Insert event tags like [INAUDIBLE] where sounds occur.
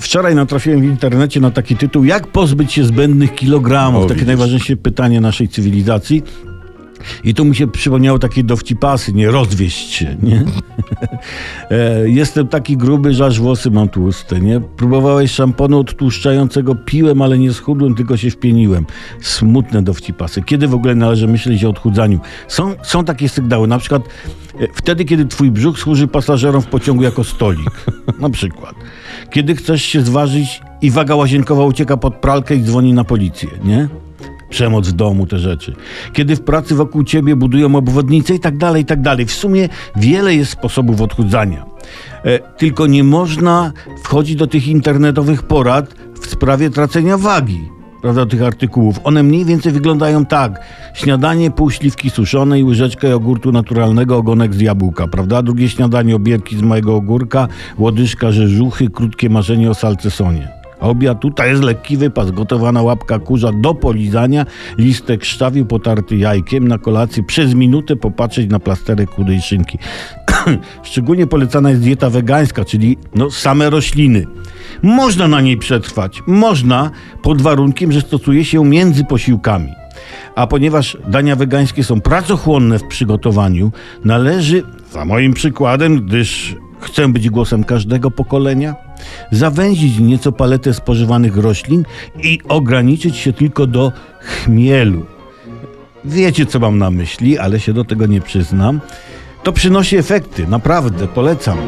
Wczoraj natrafiłem w internecie na taki tytuł Jak pozbyć się zbędnych kilogramów? O, takie widzisz. najważniejsze pytanie naszej cywilizacji. I tu mi się przypomniało takie dowcipasy, nie rozwieść się, nie? [LAUGHS] E, Jestem taki gruby, że aż włosy mam tłuste, nie? Próbowałeś szamponu odtłuszczającego, piłem, ale nie schudłem, tylko się wpieniłem. Smutne dowcipasy. Kiedy w ogóle należy myśleć o odchudzaniu? Są, są takie sygnały, na przykład e, wtedy, kiedy twój brzuch służy pasażerom w pociągu jako stolik. Na przykład. Kiedy chcesz się zważyć i waga łazienkowa ucieka pod pralkę i dzwoni na policję, nie? Przemoc domu, te rzeczy. Kiedy w pracy wokół ciebie budują obwodnice i tak dalej, i tak dalej. W sumie wiele jest sposobów odchudzania. E, tylko nie można wchodzić do tych internetowych porad w sprawie tracenia wagi. Prawda, tych artykułów. One mniej więcej wyglądają tak. Śniadanie, pół śliwki suszonej, łyżeczkę jogurtu naturalnego, ogonek z jabłka, prawda? Drugie śniadanie, obierki z małego ogórka, łodyżka rzeżuchy, krótkie marzenie o salcesonie. Obiad tutaj jest lekki wypas, gotowana łapka kurza do polizania, listek szczawiu potarty jajkiem, na kolację przez minutę popatrzeć na plasterek chudej szynki. [CLEARS THROAT] Szczególnie polecana jest dieta wegańska, czyli no, same rośliny. Można na niej przetrwać, można pod warunkiem, że stosuje się ją między posiłkami. A ponieważ dania wegańskie są pracochłonne w przygotowaniu, należy, za moim przykładem, gdyż chcę być głosem każdego pokolenia, zawęzić nieco paletę spożywanych roślin i ograniczyć się tylko do chmielu. Wiecie, co mam na myśli, ale się do tego nie przyznam. To przynosi efekty, naprawdę, polecam.